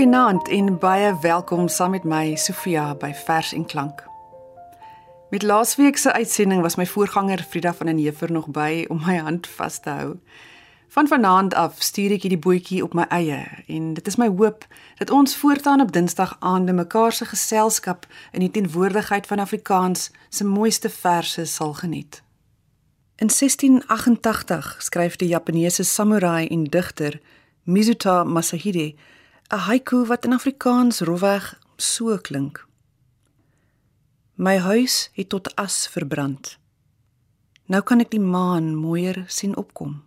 Goeienaand en baie welkom saam met my Sofia by Vers en Klank. Met laasweek se uitsending was my voorganger Frida van den Heever nog by om my hand vas te hou. Van vanaand af stuur ek hierdie bootjie op my eie en dit is my hoop dat ons voortaan op Dinsdag aande mekaar se geselskap in die teenwoordigheid van Afrikaans se mooiste verse sal geniet. In 1688 skryf die Japaneese samurai en digter Mizuta Masahide 'n haiku wat in Afrikaans rofweg so klink. My huis het tot as verbrand. Nou kan ek die maan mooier sien opkom.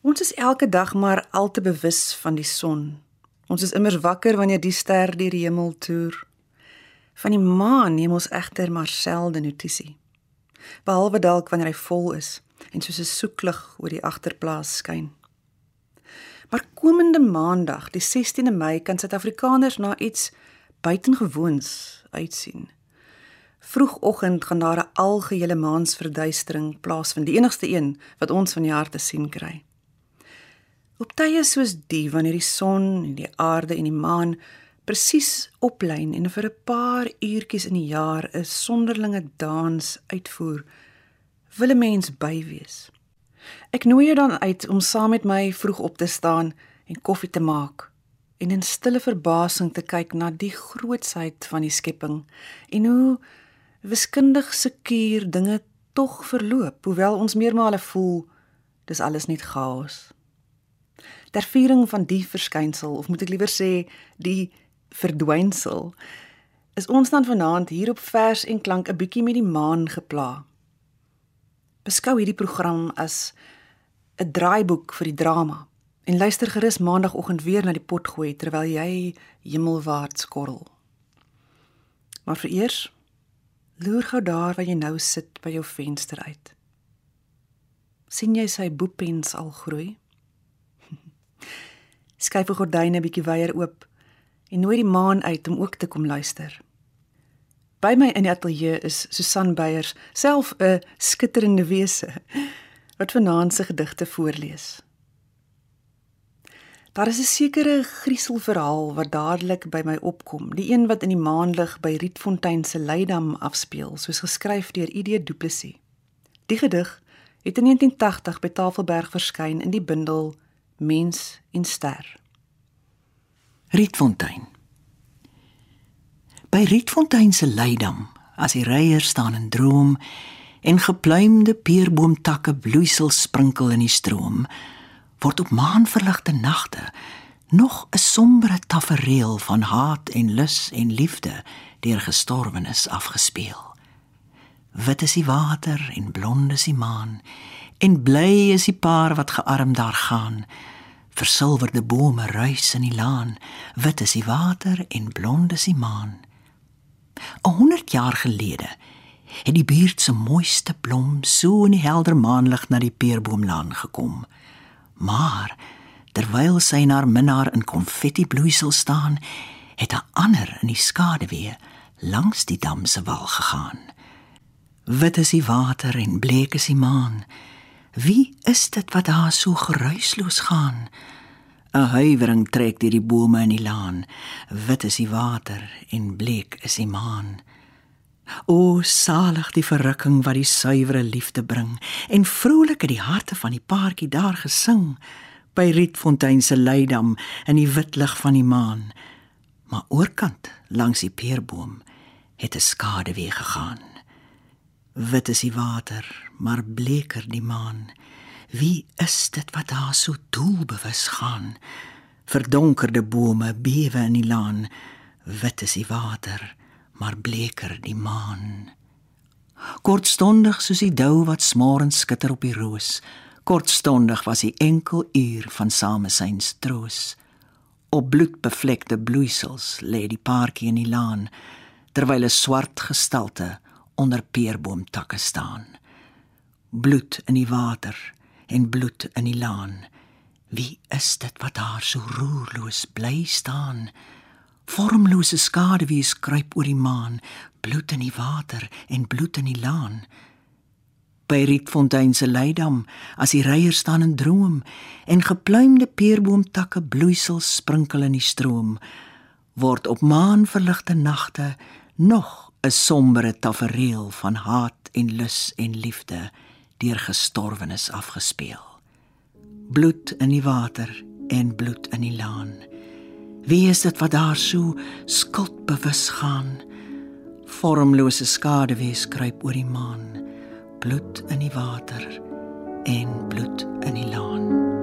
Ons is elke dag maar al te bewus van die son. Ons is immers wakker wanneer die ster deur die hemel toer. Van die maan neem ons egter maar selde notisie. Behalwe dalk wanneer hy vol is en soos 'n soeklig oor die agterplaas skyn. Maar komende maandag, die 16de Mei, kan Suid-Afrikaners na iets buitengewoons uitsien. Vroegoggend gaan daar 'n algehele maansverduistering plaasvind, die enigste een wat ons van die jaar te sien kry. Op tye soos die wanneer die son en die aarde en die maan presies oplyn en vir 'n paar uurtjies in die jaar 'n sonderlinge dans uitvoer, wil 'n mens by wees. Ek nooi jou dan uit om saam met my vroeg op te staan en koffie te maak en in stille verbasing te kyk na die grootsheid van die skepping en hoe wiskundig sekuur dinge tog verloop, hoewel ons meermale voel dis alles net chaos ter viering van die verskynsel of moet ek liewer sê die verdwynsel is ons dan vanaand hier op vers en klank 'n bietjie met die maan gepla. Beskou hierdie program as 'n draaiboek vir die drama en luister gerus maandagooggend weer na die pot gooi terwyl jy hemelwaarts korrel. Maar vereers loer gou daar waar jy nou sit by jou venster uit. sien jy sy boepens al groei? skuif 'n gordyne bietjie wyer oop en nooi die maan uit om ook te kom luister. By my in die ateljee is Susan Beyers, self 'n skitterende wese wat vanaand se gedigte voorlees. Daar is 'n sekere grieselverhaal wat dadelik by my opkom, die een wat in die maanlig by Rietfontein se Leidam afspeel, soos geskryf deur ID Du Plessis. Die gedig het in 1980 by Tafelberg verskyn in die bundel mens en ster. Rietfontein. By Rietfontein se leidam, as die reier staan in droom en gepluimde peerboomtakke bloeisel sprinkel in die stroom, word op maanverligte nagte nog 'n sombere tafereel van haat en lus en liefde deur gestorwenes afgespeel. Wit is die water en blond is die maan en bly is die paar wat gearm daar gaan. Versilverde bome ruis in die laan, wit is die water en blond is die maan. 'n 100 jaar gelede het die buurt se mooiste blom so in die helder maanlig na die peerboomlaan gekom. Maar terwyl sy na haar minnaar in konfetti bloeisel staan, het 'n ander in die skaduwee langs die dam se wal gegaan. Wit is die water en bleek is die maan. Wie is dit wat daar so geruisloos gaan? 'n Huiwering trek deur die bome in die laan. Wit is die water en bleek is die maan. O salig die verrukking wat die suiwere liefde bring en vrolik het die harte van die paartjie daar gesing by Rietfontein se leidam in die wit lig van die maan. Maar oorkant langs die peerboom het 'n skade weer gegaan. Wit is die water, maar bleker die maan. Wie is dit wat daar so doelbewus gaan? Verdonkerde bome bewe in die laan. Wit is die water, maar bleker die maan. Kortstondig soos die dou wat smorens skitter op die roos. Kortstondig was die enkel uur van samesyns troos. Op bloedbevlekte bloeisels lê die paartjie in die laan terwyl 'n swart gestalte onder peerboomtakke staan. Bloed in die water en bloed in die laan. Wie is dit wat daar so roerloos bly staan? Vormlose skaduwees kruip oor die maan, bloed in die water en bloed in die laan. By Rietfontein se leidam, as die reiers staan en droom en gepluimde peerboomtakke bloeisels sprinkel in die stroom, word op maanverligte nagte nog 'n sombere tafereel van haat en lus en liefde deur gestorwenes afgespeel. Bloed in die water en bloed in die laan. Wie is dit wat daar so skuldbewus gaan? Vormlose skade wees kruip oor die maan. Bloed in die water en bloed in die laan.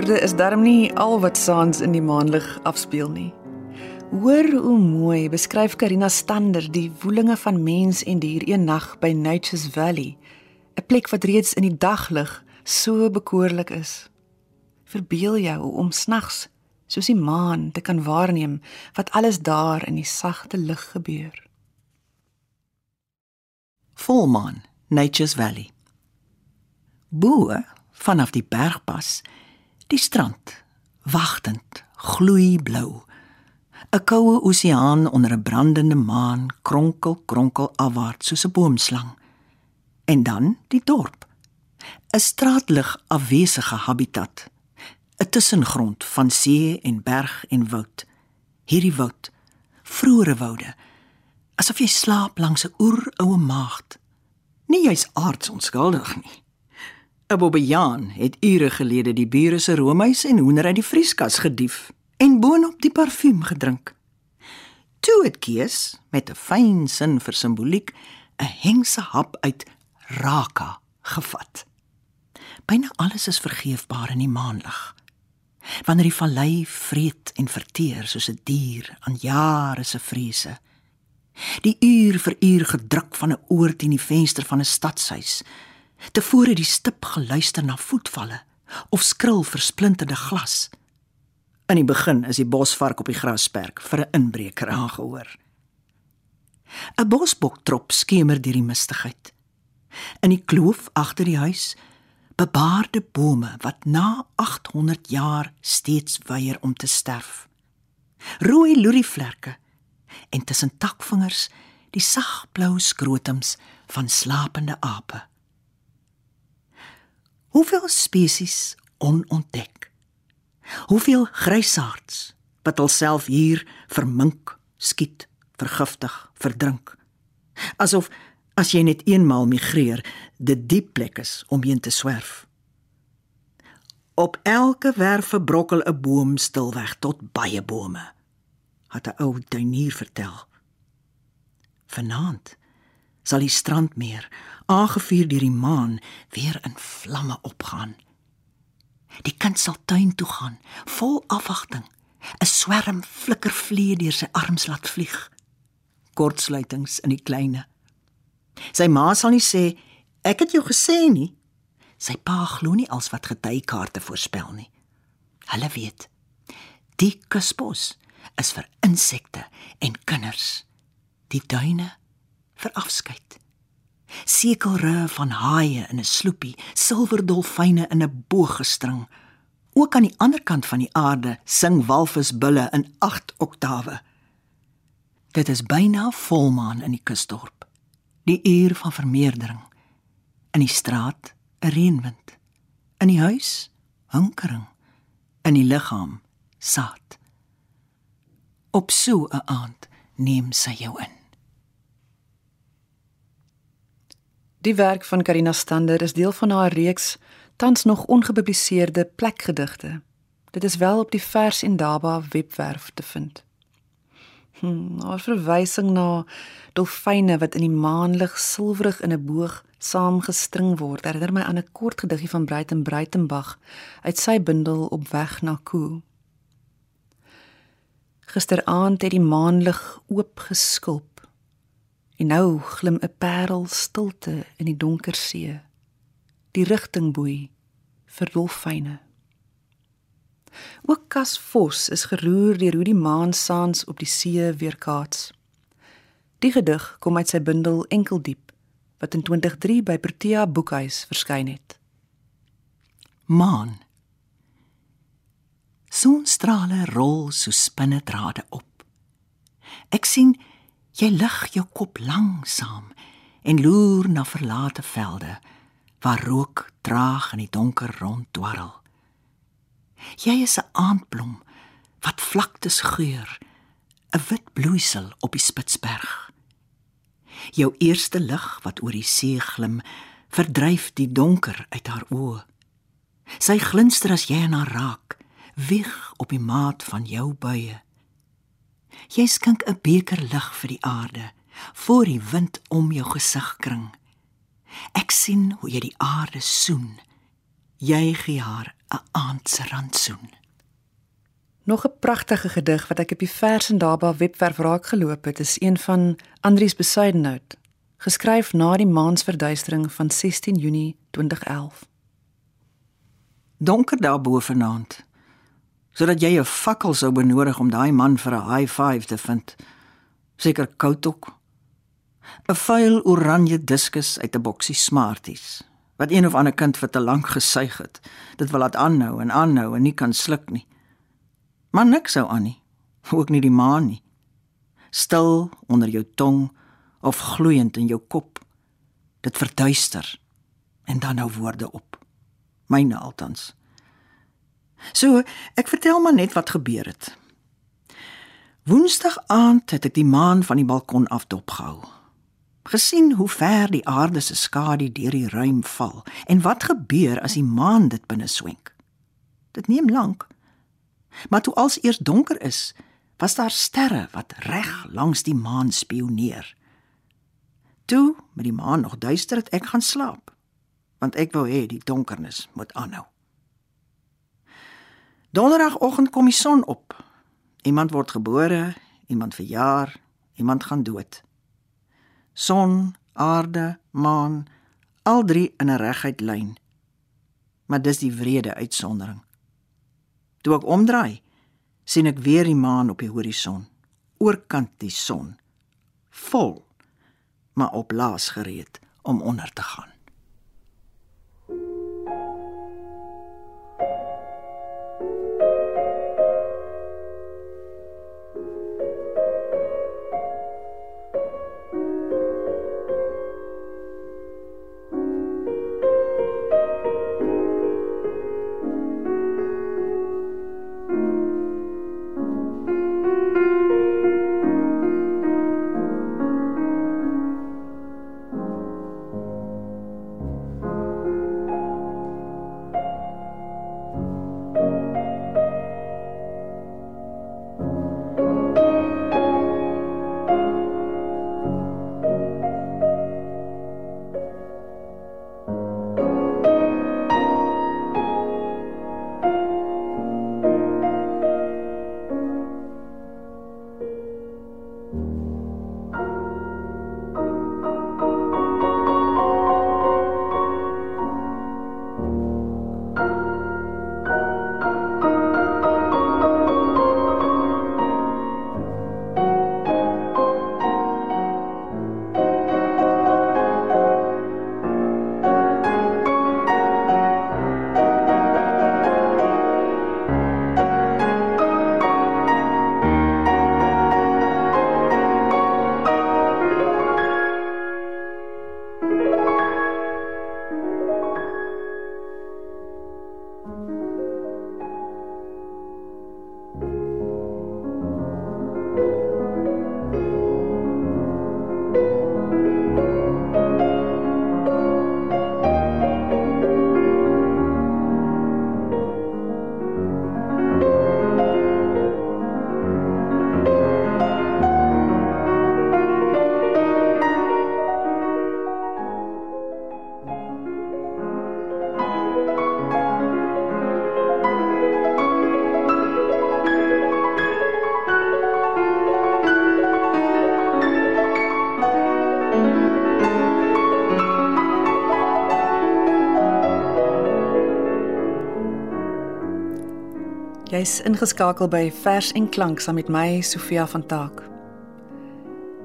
Passiemoorde is darm nie al wat saans in die maanlig afspeel nie. Hoor hoe mooi beskryf Karina Stander die woelinge van mens en dier een nag by Nature's Valley, 'n plek wat reeds in die daglig so bekoorlik is. Verbeel jou om snags soos die maan te kan waarneem wat alles daar in die sagte lig gebeur. Volmaan, Nature's Valley. Bo vanaf die bergpas Die strand, wagtend, gloeiblou. 'n Koue oseaan onder 'n brandende maan, kronkel kronkel afwaarts soos 'n boomslang. En dan die dorp. 'n Straatlig afwesige habitat. 'n Tussengrond van see en berg en woud. Hierdie woud, vroeëre woude, asof jy slaap langs 'n oeroue maagd. Nie jy's aards onskuldig nie. Abobejaan het ure gelede die bure se roomys en hoender uit die vrieskas gedief en boonop die parfuum gedrink. Toe het Kees met 'n fyn sin vir simboliek 'n hengse hap uit raka gevat. Byna alles is vergeefbaar in die maanlig. Wanneer die vallei vreet en verteer soos 'n dier aan jare se vrese. Die uur vir uur gedruk van 'n oor teen die venster van 'n stadshuis tevore die stip geluister na voetvalle of skril versplinterde glas. In die begin is die bosvark op die grasperk vir 'n inbreker aangehoor. 'n Bosbok trop skemer deur die mistigheid. In die kloof agter die huis bebaarde bome wat na 800 jaar steeds weier om te sterf. Rooi lorievlerke en tussen takvingers die sagblou skrotums van slapende ape. Hoeveel spesies onontdek? Hoeveel grysaards, wat hulself hier vermink, skiet, vergiftig, verdrink. Asof as jy net eenmaal migreer, dit diep plek is om heen te swerf. Op elke werve brokkel 'n boom stilweg tot baie bome, het 'n ou tuinier vertel. Vanaand sal die strandmeer, aangevuur deur die maan, weer in vlamme opgaan. Die kind sal tuin toe gaan, vol afwagting. 'n Swerm flikkervlee deur sy arms laat vlieg. Kortsluitings in die kleine. Sy ma sal nie sê ek het jou gesê nie. Sy pa glo nie als wat getykaarte voorspel nie. Hulle weet. Die kusbos is vir insekte en kinders. Die duine vir afskeid. Sekelre van haie in 'n sloepie, silverdolfyne in 'n booggestring. Ook aan die ander kant van die aarde sing walvisbulle in 8 oktawe. Dit is byna volmaan in die kusdorp. Die uur van vermeerdering. In die straat 'n reënwind. In die huis hinkering. In die liggaam saad. Op so 'n aand neem sy jou in. Die werk van Karina Stander is deel van haar reeks tans nog ongepubliseerde plekgedigte. Dit is wel op die Vers en Daba webwerf te vind. Hm, haar verwysing na dolfyne wat in die maanlig silwerig in 'n boog saamgestring word, herinner my aan 'n kort gediggie van Breiten Breitenbach uit sy bundel Op weg na Koo. Gisteraand het die maanlig oop geskulp En nou glim 'n parel stilte in die donker see. Die rigtingboei vir dolfyne. Ook Kas Vos is geroer deur hoe die maan saans op die see weerkaats. Die gedig kom uit sy bundel Enkeldiep wat in 2003 by Protea Boekhuis verskyn het. Maan. Sonstrale rol so spinnedrade op. Ek sien Jy lig jou kop langsam en loer na verlate velde waar rook traag in die donker ronddwarrel. Jy is 'n aandblom wat vlaktes geur, 'n wit bloeisel op die Spitsberg. Jou eerste lig wat oor die see glim, verdryf die donker uit haar oë. Sy glinster as jy aan haar raak, wieg op die maat van jou buie. Jy skink 'n beker lig vir die aarde voor die wind om jou gesig kring. Ek sien hoe jy die aarde soen. Jy gee haar 'n aandse rantsoen. Nog 'n pragtige gedig wat ek op die Vers en Daba webwerf raak geloop het, is een van Andrius Besuidenhout, geskryf na die maansverduistering van 16 Junie 2011. Donker daarbo vanaand sodat jy 'n fakkel sou benodig om daai man vir 'n high five te vind. Seker koud ook. 'n Vuil oranje diskus uit 'n boksie Smarties wat een of ander kind vir te lank gesuig het. Dit wil laat aanhou en aanhou en nie kan sluk nie. Maar niks sou aan nie. Ook nie die maan nie. Stil onder jou tong of gloeiend in jou kop. Dit verduister en dan nou woorde op. Myne altans. So, ek vertel maar net wat gebeur het. Woensdag aand het ek die maan van die balkon af dopgehou. Gesien hoe ver die aarde se skadu deur die ruim val en wat gebeur as die maan dit binne swenk. Dit neem lank. Maar toe als eers donker is, was daar sterre wat reg langs die maan spioneer. Toe, met die maan nog duister het ek gaan slaap, want ek wou hê die donkernis moet aanhou. Donderdagoggend kom die son op. Iemand word gebore, iemand verjaar, iemand gaan dood. Son, aarde, maan, al drie in 'n reguit lyn. Maar dis die wrede uitsondering. Toe ek omdraai, sien ek weer die maan op die horison, oorkant die son, vol, maar op laas gereed om onder te gaan. Jy's ingeskakel by Vers en Klank saam met my Sofia van Taak.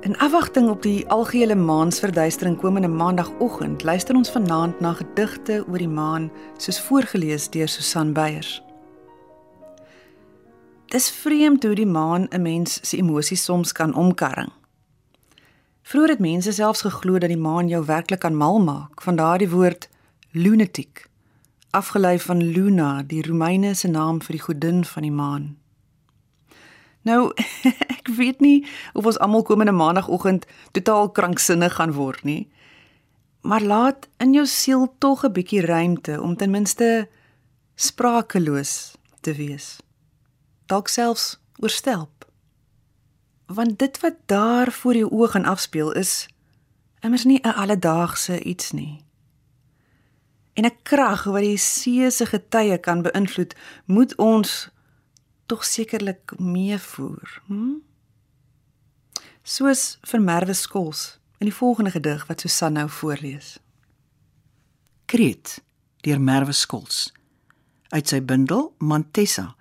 In afwagting op die algehele maansverduistering komende maandagooggend, luister ons vanaand na gedigte oor die maan soos voorgeles deur Susan Beyers. Dis vreemd hoe die maan 'n mens se emosies soms kan omkarring. Vroeger het mense selfs geglo dat die maan jou werklik kan mal maak, van daardie woord lunatic afgelei van Luna, die Romeine se naam vir die godin van die maan. Nou, ek weet nie of ons almal komende maandagooggend totaal kranksinnig gaan word nie. Maar laat in jou siel tog 'n bietjie ruimte om ten minste sprakeloos te wees. Dalk selfs oorstelp. Want dit wat daar voor jou oë gaan afspeel is immers nie 'n alledaagse iets nie en 'n krag wat die see se getye kan beïnvloed, moet ons tog sekerlik meevoer, hm? Soos vir Merwe Skols in die volgende gedig wat Susan nou voorlees. Kreet deur Merwe Skols uit sy bundel Mantessa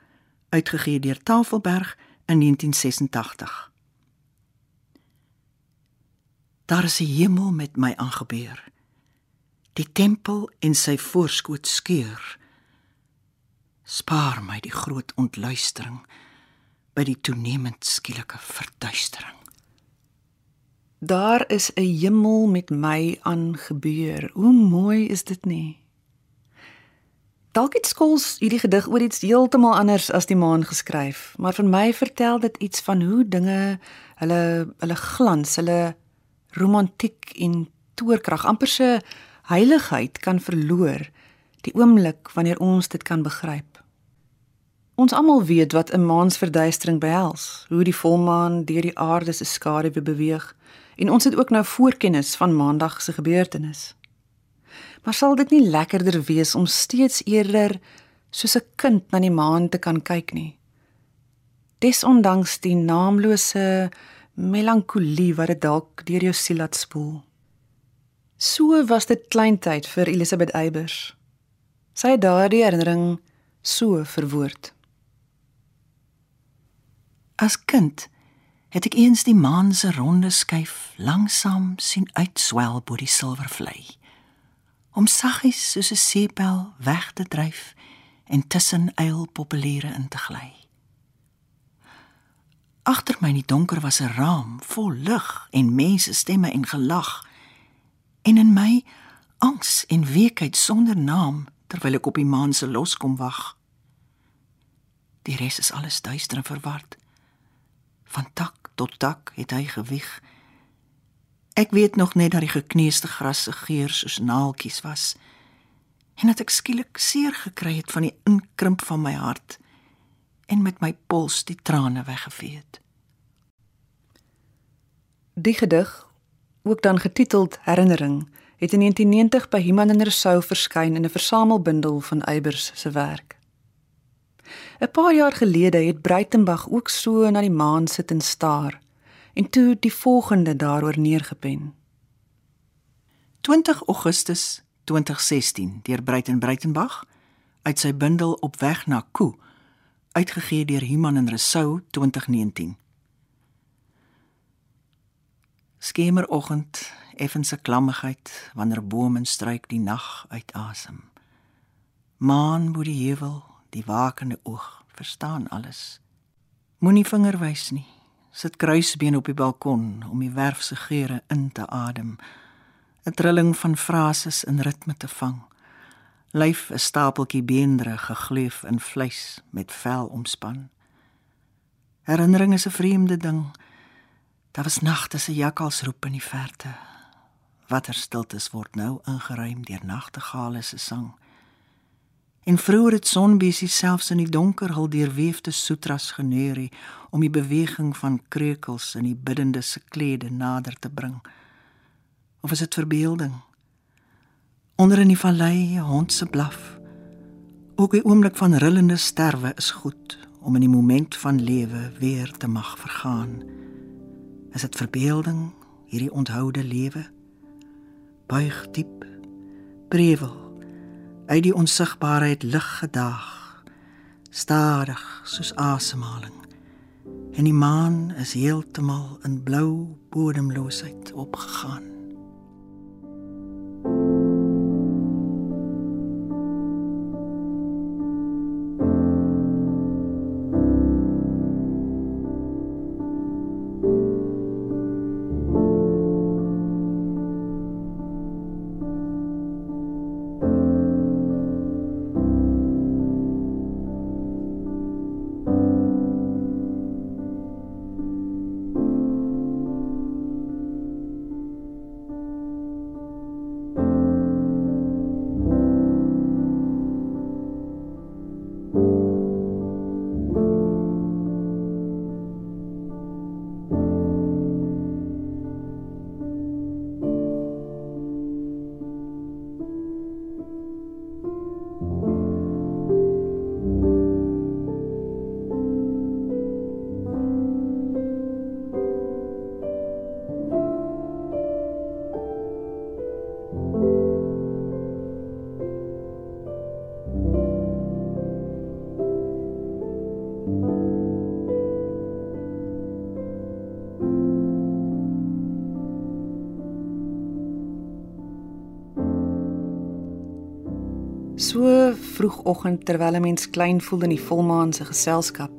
uitgegee deur Tafelberg in 1986. Daar is 'n hemel met my aangebeur die tempel en sy voorskoot skeur. Spaar my die groot ontluistering by die toenemend skielike verduistering. Daar is 'n hemel met my aangebeur. Hoe mooi is dit nie? Dalk het skols hierdie gedig oor iets heeltemal anders as die maan geskryf, maar vir my vertel dit iets van hoe dinge hulle hulle glans, hulle romantiek en toorkrag amper se heiligheid kan verloor die oomblik wanneer ons dit kan begryp. Ons almal weet wat 'n maansverduistering behels, hoe die volmaan deur die aarde se skaduwee beweeg en ons het ook nou voorkennis van maandag se gebeurtenis. Maar sal dit nie lekkerder wees om steeds eerder soos 'n kind na die maan te kan kyk nie? Desondanks die naamlose melankolie wat dit dalk deur jou siel laat spoel. So was dit kleintyd vir Elisabeth Eybers. Sy het daardie herinnering so verwoord. As kind het ek eens die maan se ronde skyf langsam sien uitswel bo die silwervlei. Om saggies soos 'n seepel weg te dryf en tussen eilpopuliere in te gly. Agter my in die donker was 'n raam vol lig en mense stemme en gelag en in my angs en weekheid sonder naam terwyl ek op die maan se los kom wag. Die res is alles duister en verward. Van tak tot tak het hy gewieg. Ek weet nog net dat die gekneusde gras se geur soos naaltjies was en dat ek skielik seer gekry het van die inkrimp van my hart en met my pols die trane weggevee het. Die gedig ook dan getiteld Herinnering, het in 1990 by Human en Rousseau verskyn in 'n versamelbundel van Eybers se werk. 'n Paar jaar gelede het Breitenberg ook so na die maan sit en staar en toe die volgende daaroor neergepen. 20 Augustus 2016 deur Breiten Breitenberg uit sy bundel Op weg na Koe uitgegee deur Human en Rousseau 2019. Skemeroggend, effense klammigheid wanneer bome en struik die nag uitasem. Maan bo die heuwel, die wakende oog, verstaan alles. Moenie vinger wys nie. Sit kruisbeen op die balkon om die werf se geure in te adem. 'n Trilling van frases in ritme te vang lyf 'n stapeltjie beendre gegleuf in vleis met vel omspan. Herinnering is 'n vreemde ding. Daar was nagte se jakkalsroep in die verte. Watter stiltes word nou ingeruim deur nagtegale se sang. En vroeër het sonbesie selfs in die donker hul deurweefde sutras geneurie om die beweging van kreukels in die biddende se klede nader te bring. Of is dit verbeelding? Onder in die vallei 'n hond se blaf. Ook 'n oomblik van rillende sterwe is goed om in die moment van lewe weer te mag vergaan. Is dit verbeelding hierdie onthoude lewe? Buig diep. Brevel uit die onsigbaarheid lig gedag. Stadig soos asemhaling. En die maan is heeltemal in blou bodemloosheid opgegaan. Vroegoggend terwyl 'n mens klein voel in die volmaan se geselskap,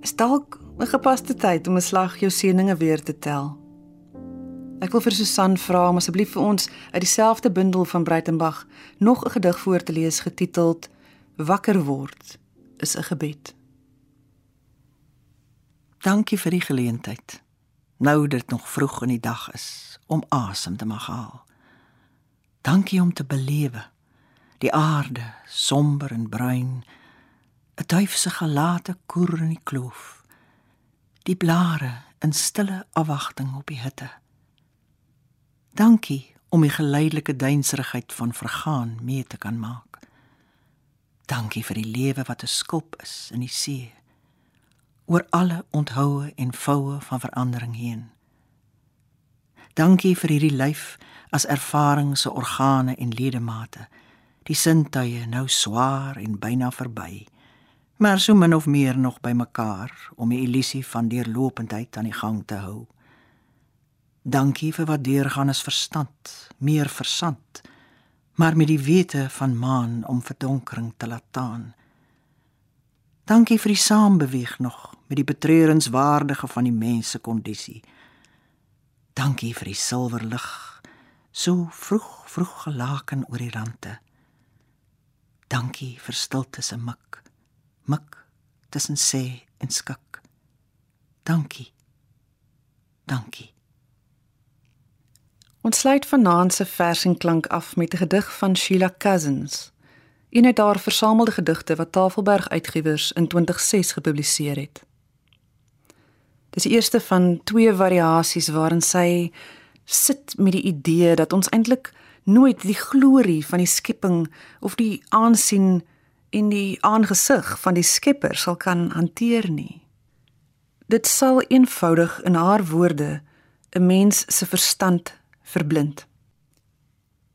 is dalk 'n gepaste tyd om 'n slag jou seëninge weer te tel. Ek wil vir Susan vra om asseblief vir ons uit dieselfde bundel van Breitenberg nog 'n gedig voor te lees getiteld Wakker word is 'n gebed. Dankie vir die geleentheid. Nou dit nog vroeg in die dag is om asem te mag haal. Dankie om te belewe die aarde somber en bruin. 'n duif se gelate koer in die kloof. Die blare in stille afwagting op die hitte. Dankie om die geleidelike duinserigheid van vergaan mee te kan maak. Dankie vir die lewe wat 'n skulp is in die see. Oor alle onthoue en voue van verandering heen. Dankie vir hierdie lyf as ervaring se organe en ledemate die sintuie nou swaar en byna verby maar so min of meer nog by mekaar om die illusie van deurlopendheid aan die gang te hou. Dankie vir wat deurgaan is verstand meer versand maar met die wete van maan om verdonkering te laat taan. Dankie vir die saambeweeg nog met die betreurenswaardige van die mens se kondisie. Dankie vir die silwer lig so vroeg vroeg gelaken oor die rande Dankie vir stilte se mik. Mik tussen sê en skik. Dankie. Dankie. Ons sluit vanaand se versingklank af met 'n gedig van Sheila Cousins. Een uit haar versamelde gedigte wat Tafelberg Uitgewers in 2006 gepubliseer het. Dis die eerste van twee variasies waarin sy sit met die idee dat ons eintlik nooit die glorie van die skepping of die aansien en die aangesig van die Skepper sal kan hanteer nie. Dit sal eenvoudig in haar woorde 'n mens se verstand verblind.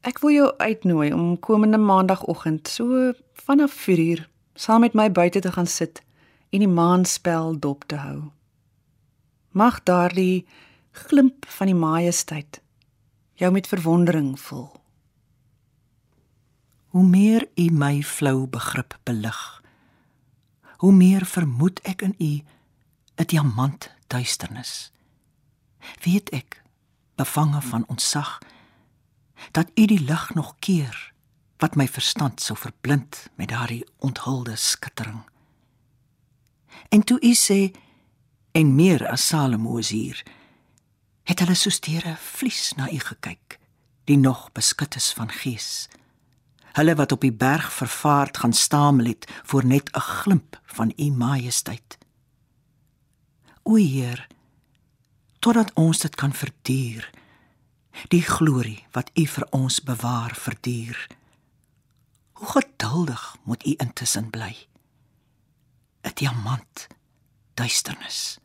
Ek wil jou uitnooi om komende maandagooggend so vanaf 4uur saam met my buite te gaan sit en die maanspel dop te hou. Mag daardie glimp van die majesteit jou met verwondering vul. Hoe meer u my flou begrip belig, hoe meer vermoed ek in u 'n diamant duisternis. Weet ek, bevange van ontsag, dat u die lig nog keer wat my verstand sou verblind met daardie onthulde skittering. En toe u sê en meer as Salomo is hier, het hulle soos deure vlies na u gekyk, die nog beskut is van gees. Hulle wat op die berg vervaard gaan stamel het voor net 'n glimp van u majesteit. O Heer, totdat ons dit kan verduur, die glorie wat u vir ons bewaar verduur. Hoe geduldig moet u intussen bly. 'n Diamant, duisternis.